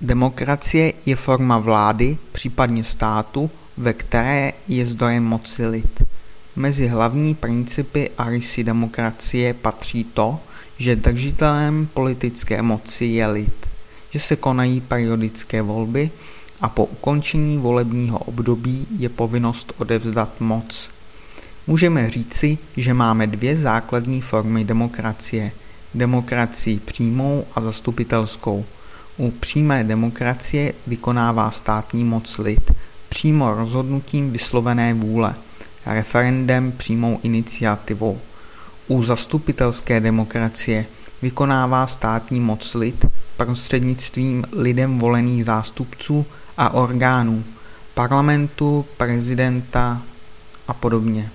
Demokracie je forma vlády, případně státu, ve které je zdrojem moci lid. Mezi hlavní principy a rysy demokracie patří to, že držitelem politické moci je lid, že se konají periodické volby a po ukončení volebního období je povinnost odevzdat moc. Můžeme říci, že máme dvě základní formy demokracie. Demokracii přímou a zastupitelskou. U přímé demokracie vykonává státní moc lid, přímo rozhodnutím vyslovené vůle, referendem přímou iniciativou. U zastupitelské demokracie vykonává státní moc lid prostřednictvím lidem volených zástupců a orgánů, parlamentu, prezidenta a podobně.